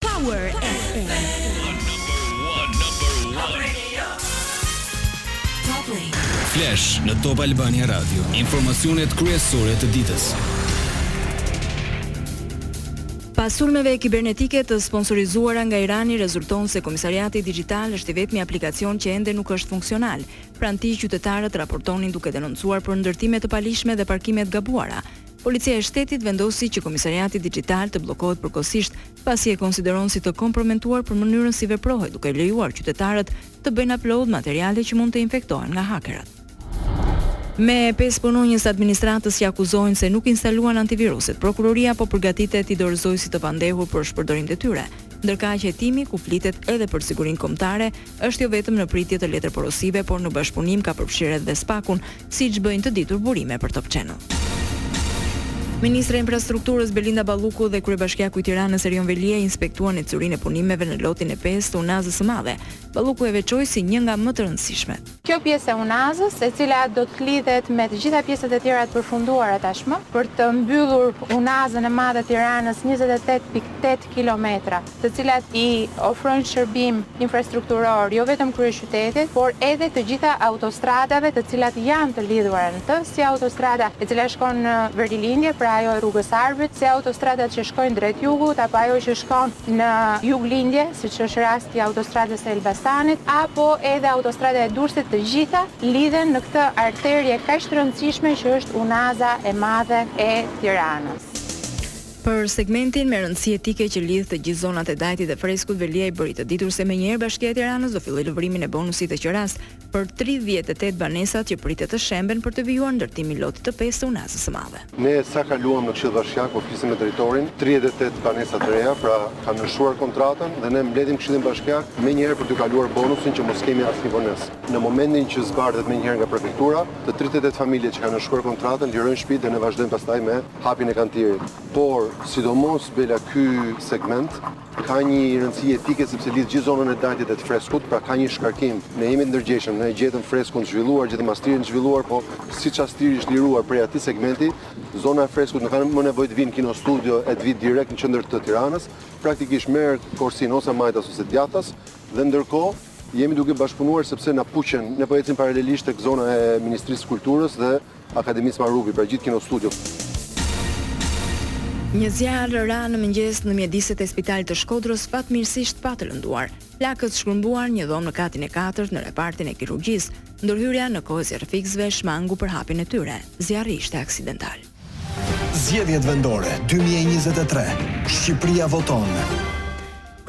Power Flash në Top Albania Radio, informacionet kryesore të ditës. Pas sulmeve kibernetike të sponsorizuara nga Irani rezulton se komisariati dixhital është i vetmi aplikacion që ende nuk është funksional. Pranë tij qytetarët raportonin duke denoncuar për ndërtime të paligjshme dhe parkime të gabuara. Policia e Shtetit vendosi që Komisariati Dixhital të bllokohet përkohësisht, pasi e konsideron si të komprometuar për mënyrën si veprohet duke lejuar qytetarët të bëjnë upload materiale që mund të infektohen nga hakerat. Me pesë punonjës të administratës që akuzohen se nuk instaluan antiviruset, prokuroria po përgatitet t'i dorëzojë si të pandehur për shpërdorim detyre, ndërkaq hetimi, ku flitet edhe për sigurinë kombëtare, është jo vetëm në pritje të letërporosive, por në bashkëpunim ka përfshirë edhe SPAK-un, siç bëjnë të ditur burime për Top Channel. Ministrja e Infrastrukturës Belinda Balluku dhe kryebashkiaku i Tiranës Erion Veliaj inspektuan ecurinë e punimeve në lotin e pesë të Unazës së Madhe. Balluku e veçoi si një nga më të rëndësishmet. Kjo pjesë e Unazës, e cila do të lidhet me të gjitha pjesët e tjera të përfunduara tashmë, për të mbyllur Unazën e Madhe të Tiranës njëzet e tetë pikë tetë kilometra, të cilat i ofrojnë shërbim infrastrukturor jo vetëm kryeqytetit, por edhe të gjitha autostradave të cilat janë të lidhura në të, si autostrada e cila shkon në verilindje, pra ajo e rrugës së Arbrit, si autostradat që shkojnë drejt jugut apo ajo që shkon në juglindje, siç është rasti i autostradës së Elbasanit, apo edhe autostrada e Durrësit, të gjitha lidhen në këtë arterie kaq të rëndësishme që është Unaza e Madhe e Tiranës. Për segmentin me rëndësi jetike që lidh të gjithë zonat e Dajtit dhe Freskut, Veliaj bëri të ditur se menjëherë Bashkia e Tiranës do fillojë lëvërimin e bonusit të qerasë për tridhjetë e tetë banesat që pritet të shemben për të vijuar ndërtimi i lotit të pesë të Unazës së Madhe. Ne sa kaluam në Këshill Bashkiak, po flisnim me drejtorin, tridhjetë e tetë banesa të reja, pra kanë nënshkruar kontratën dhe ne mbledhim Këshillin Bashkiak menjëherë për t'u kaluar bonusin që mos kemi asnjë vonesë. Në momentin që zbardhet menjëherë nga prefektura, të tridhjetë e tetë familjet që kanë nënshkruar kontratën lirojnë shpitë dhe ne vazhdojmë pastaj me. hapjen e kantierit, por sidomos Bela ky segment ka një rëndësi jetike sepse lidh gjithë zonën e Dajtit dhe të Freskut, pra ka një shkarkim. Ne jemi të ndërgjegjshëm, ne e gjetëm Freskun të zhvilluar, gjetëm Astirin të zhvilluar, po siç Astiri është liruar prej atij segmenti, zona e Freskut nuk ka më nevojë të vijë në Kinostudio e të vijë direkt në qendër të Tiranës, praktikisht merr korsinë ose majtas ose djathtas dhe ndërkohë jemi duke bashkëpunuar sepse na puqen, ne po ecim paralelisht tek zona e Ministrisë së Kulturës dhe Akademisë Marubi për gjithë Kino Studio. Një zjarr ra në mëngjes në mjediset e Spitalit të Shkodrës fatmirësisht pa të lënduar. Flakët shkrumbuan një dhomë në katin e katërt në repartin e kirurgjisë. Ndërhyrja në kohë e zjarrfikësve shmangu përhapjen e tyre. Zjarri ishte aksidental. Zgjedhjet Vendore dy mijë e njëzet e tre, Shqipëria voton!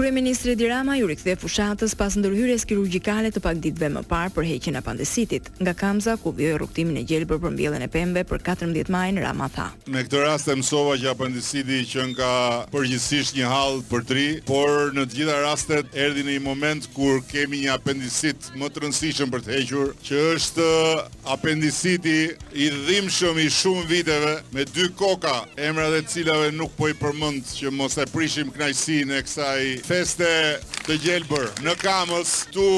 Kryeministri Edi Rama iu rikthye fushatës pas ndërhyrjes kirurgjikale të pak ditëve më parë për heqjen e apandesitit, nga Kamza, ku vijoi rrugëtimin e gjelbër për mbjelljen e pemëve për katërmbëdhjetë majin, Rama tha. Me këtë rast e mësova që apendisiti qënka përgjithësisht një hall për të ri, por në të gjitha rastet erdhi në një moment kur kemi një apendisit më të rëndësishëm për të hequr, që është Apendisiti i dhimbshëm i shumë viteve me dy koka, emrat e cilave nuk po i përmend që mos e prishim kënaqësinë e kësaj feste të gjelbër në Kamës. Këtu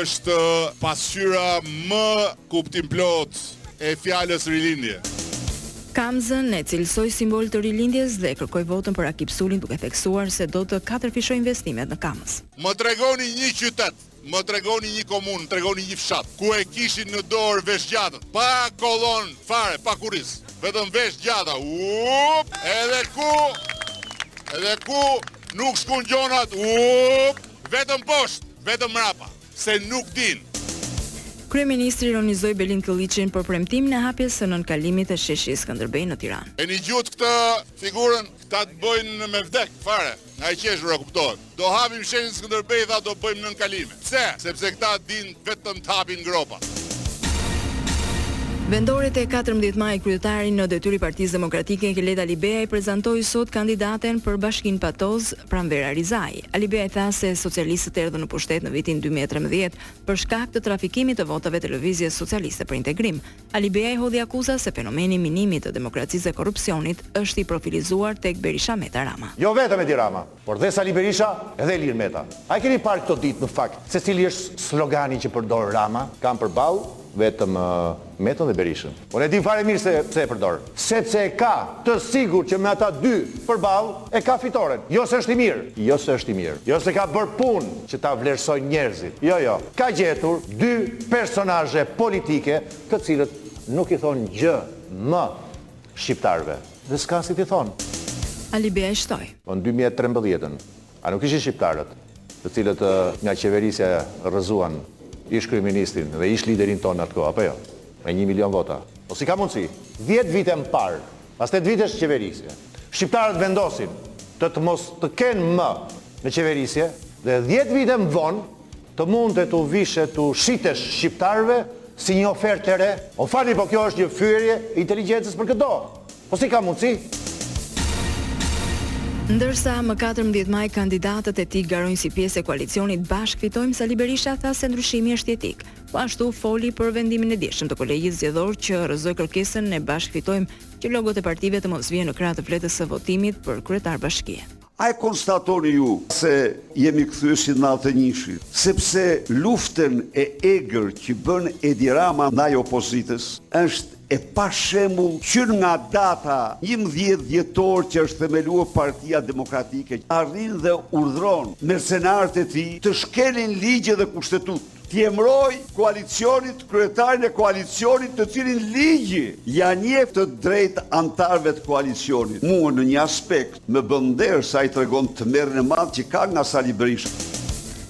është pasqyra më kuptimplotë e fjalës rilindje. Kamzën e cilësoi simbol të rilindjes dhe kërkoi votën për Rakip Sulin duke theksuar se do të katërfishojë investimet në Kamës. Më tregoni një qytet Më tregoni një komunë, më tregoni një fshat ku e kishin në dorë veshgjatët, pa kollonë fare, pa kurriz, vetëm veshgjata, uuup, edhe ku, edhe ku nuk shkun gjonat, uuup, vetëm poshtë, vetëm mrapa, se nuk dinë. Kryeministri ironizoi Belind Këlliçin për premtimin e hapjes së nënkalimit te Sheshi Skënderbej në Tiranë. E nigjutë këtë figurën, këta të bëjnë me vdek fare. Nga e qeshura kuptohet. Do hapim sheshin Skënderbej tha do bëjmë nënkalime. Pse? Sepse këta dinë vetëm të hapin gropa. Vendoret e katërmbëdhjetë majit kryetari në detyrë i Partisë Demokratike Enkelejd Alibeaj prezantoi sot kandidaten për bashkinë Patos, Pranvera Rizaj. Alibeaj tha se socialistët erdhën në pushtet në vitin dy mijë e trembëdhjetë për shkak të trafikimit të votave të Lëvizjes Socialiste për Integrim, Alibeaj hodhi akuza se fenomeni i minimit të demokracisë dhe korrupsionit është i profilizuar tek Berisha-Meta-Rama. Jo vetëm Edi Rama, por dhe Sali Berisha edhe Ilir Meta. A e keni parë këto ditë në fakt se cili është slogani që përdor Rama? Kam përballë vetëm Metën dhe Berishën. Po ne e dimë fare mirë se pse e përdor. Sepse e ka të sigurt që me ata dy përballë e ka fitoren. Jo se është i mirë. Jo se është i mirë. Jo se ka bërë punë që ta vlerësojnë njerëzit. Jo, jo. Ka gjetur dy personazhe politike të cilët nuk i thonë gjë më shqiptarëve dhe s'ka si t'i thonë. Alibeaj shtoi. Në dy mijë e trembëdhjetën, A nuk ishin shqiptarët të cilët nga qeverisja rrëzuan ish kryeministrin dhe ish liderin tonë në atë kohë, apo jo? Me një milion vota. Po si ka mundësi? Dhjetë vite më parë, pas tetë vitesh qeverisje, shqiptarët vendosin të të mos të kenë më në qeverisje dhe dhjetë vite më vonë të mund të t'u vish e t'u shitesh shqiptarëve si një ofertë e re? O më falni po kjo është një fyerje e inteligjencës për këdo Po si ka mundësi? Ndërsa, më katërmbëdhjetë maj kandidatët e tij garojnë si pjesë e koalicionit Bashkë Fitojmë, Sali Berisha tha se ndryshimi është jetik. Po ashtu, foli për vendimin e djeshëm të Kolegjit Zgjedhor që rrëzoi kërkesën e Bashkë Fitojmë që logot e partive të mos vihen në krah të fletës së votimit për kryetar bashkie. A e konstatoni ju se jemi kthyer si nëntëdhjetë e njëshi, sepse luftën e egër që bën Edi Rama ndaj opozitës është e pashembull që nga data njëmbëdhjetë dhjetor që është themeluar Partia Demokratike, arrin dhe urdhëron mercenarët e tij të shkelin ligje dhe Kushtetutë. T'i emërojë koalicionit kryetarin e koalicionit të cilin ligji ia njef të drejtë anëtarëve të koalicionit. Mua në një aspekt më bën nder se ai tregon tmerrin e madh që ka nga Sali Berisha.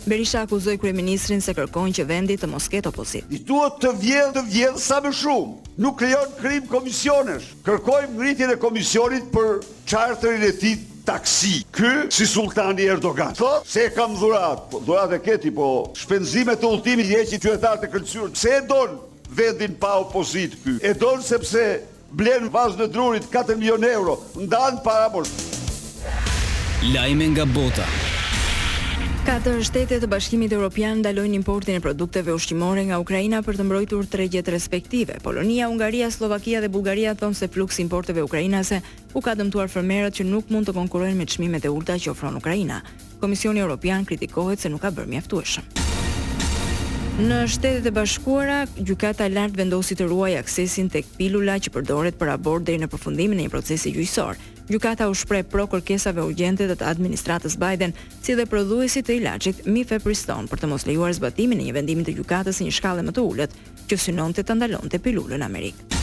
Berisha akuzoi kryeministrin se kërkon që vendi të mos ketë opozitë. I duhet të vjedhë të vjedhë sa më shumë. Nuk krijon krim komisionesh. Kërkojmë ngritjen e komisionit për çarterin e tij Taksi. Ky si sulltani Erdogan. Thotë se e kam dhuratë. Po dhuratë e ke ti po shpenzimet e udhëtimit i heqin qytetarët e Këlcyrës. Pse e don vendin pa opozitë ky? E don sepse blen vazon e drurit katër milion euro. Ndan para mor. Lajme nga bota. Katër shtete të Bashkimit Evropian ndalojnë importin e produkteve ushqimore nga Ukraina për të mbrojtur tregjet respektive. Polonia, Hungaria, Sllovakia dhe Bullgaria thonë se fluksi i importeve ukrainase U ka dëmtuar fermerët që nuk mund të konkurrojnë me çmimet e ulëta që ofron Ukraina. Komisioni Europian kritikohet se nuk ka bërë mjaftueshëm. Në Shtetet e Bashkuara, Gjykata e Lartë vendosi të ruajë aksesin tek pilula që përdoret për abort deri në përfundimin e një procesi gjyqësor. Gjykata u shpreh pro kërkesave urgjente të të administratës Biden, si dhe prodhuesit të ilaçit mifepristone për të mos lejuar zbatimin e një vendimi të gjykatës së një shkalle më të ulët, që synonte ta ndalonte pilulën në Amerikë.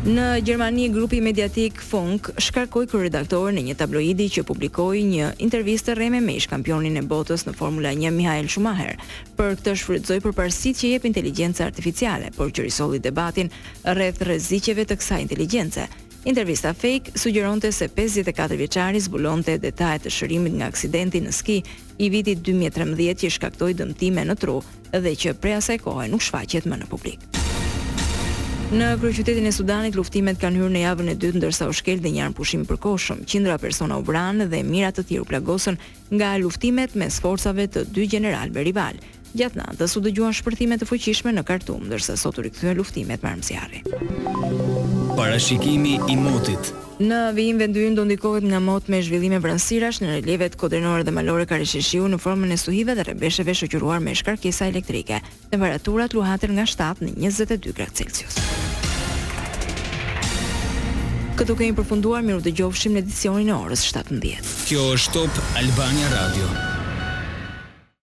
Në Gjermani, grupi mediatik Funk shkarkoi kryeredaktoren e një tabloidi që publikoi një intervistë të rreme me ish-kampionin e botës në Formula një, Michael Schumacher. Për këtë shfrytëzoi përparësitë që jep inteligjenca artificiale, por që risolli debatin rreth rreziqeve të kësaj inteligjence. Intervista fake sugjeronte se pesëdhjetë e katër vjeçari zbulonte detaje të shërimit nga aksidenti në ski i vitit dy mijë e trembëdhjetë që i shkaktoi dëmtime në tru dhe që prej asaj kohe nuk shfaqet më në publik. Në kryeqytetin e Sudanit luftimet kanë hyrë në javën e dytë ndërsa u shkel dhe një armëpushim i përkohshëm. Qindra persona u vranë dhe mijëra të tjerë u plagosën nga luftimet mes forcave të dy gjeneralëve rivalë. Gjatë natës u dëgjuan shpërthime të fuqishme në Kartum, ndërsa sot u rikthyen luftimet me armë zjarri. Parashikimi i motit. Në vijim vendi ynë do ndikohet nga mot me zhvillime vranësirash në relievet kodrinore dhe malore ka reshje shiu në formën e stuhive dhe rrebesheve shoqëruar me shkarkesa elektrike. Temperaturat luhaten nga shtatë në njëzet e dy gradë Celsius. Këtu kemi përfunduar, mirudëgjofshim në edicionin e orës shtatëmbëdhjetë. Kjo është Top Albania Radio.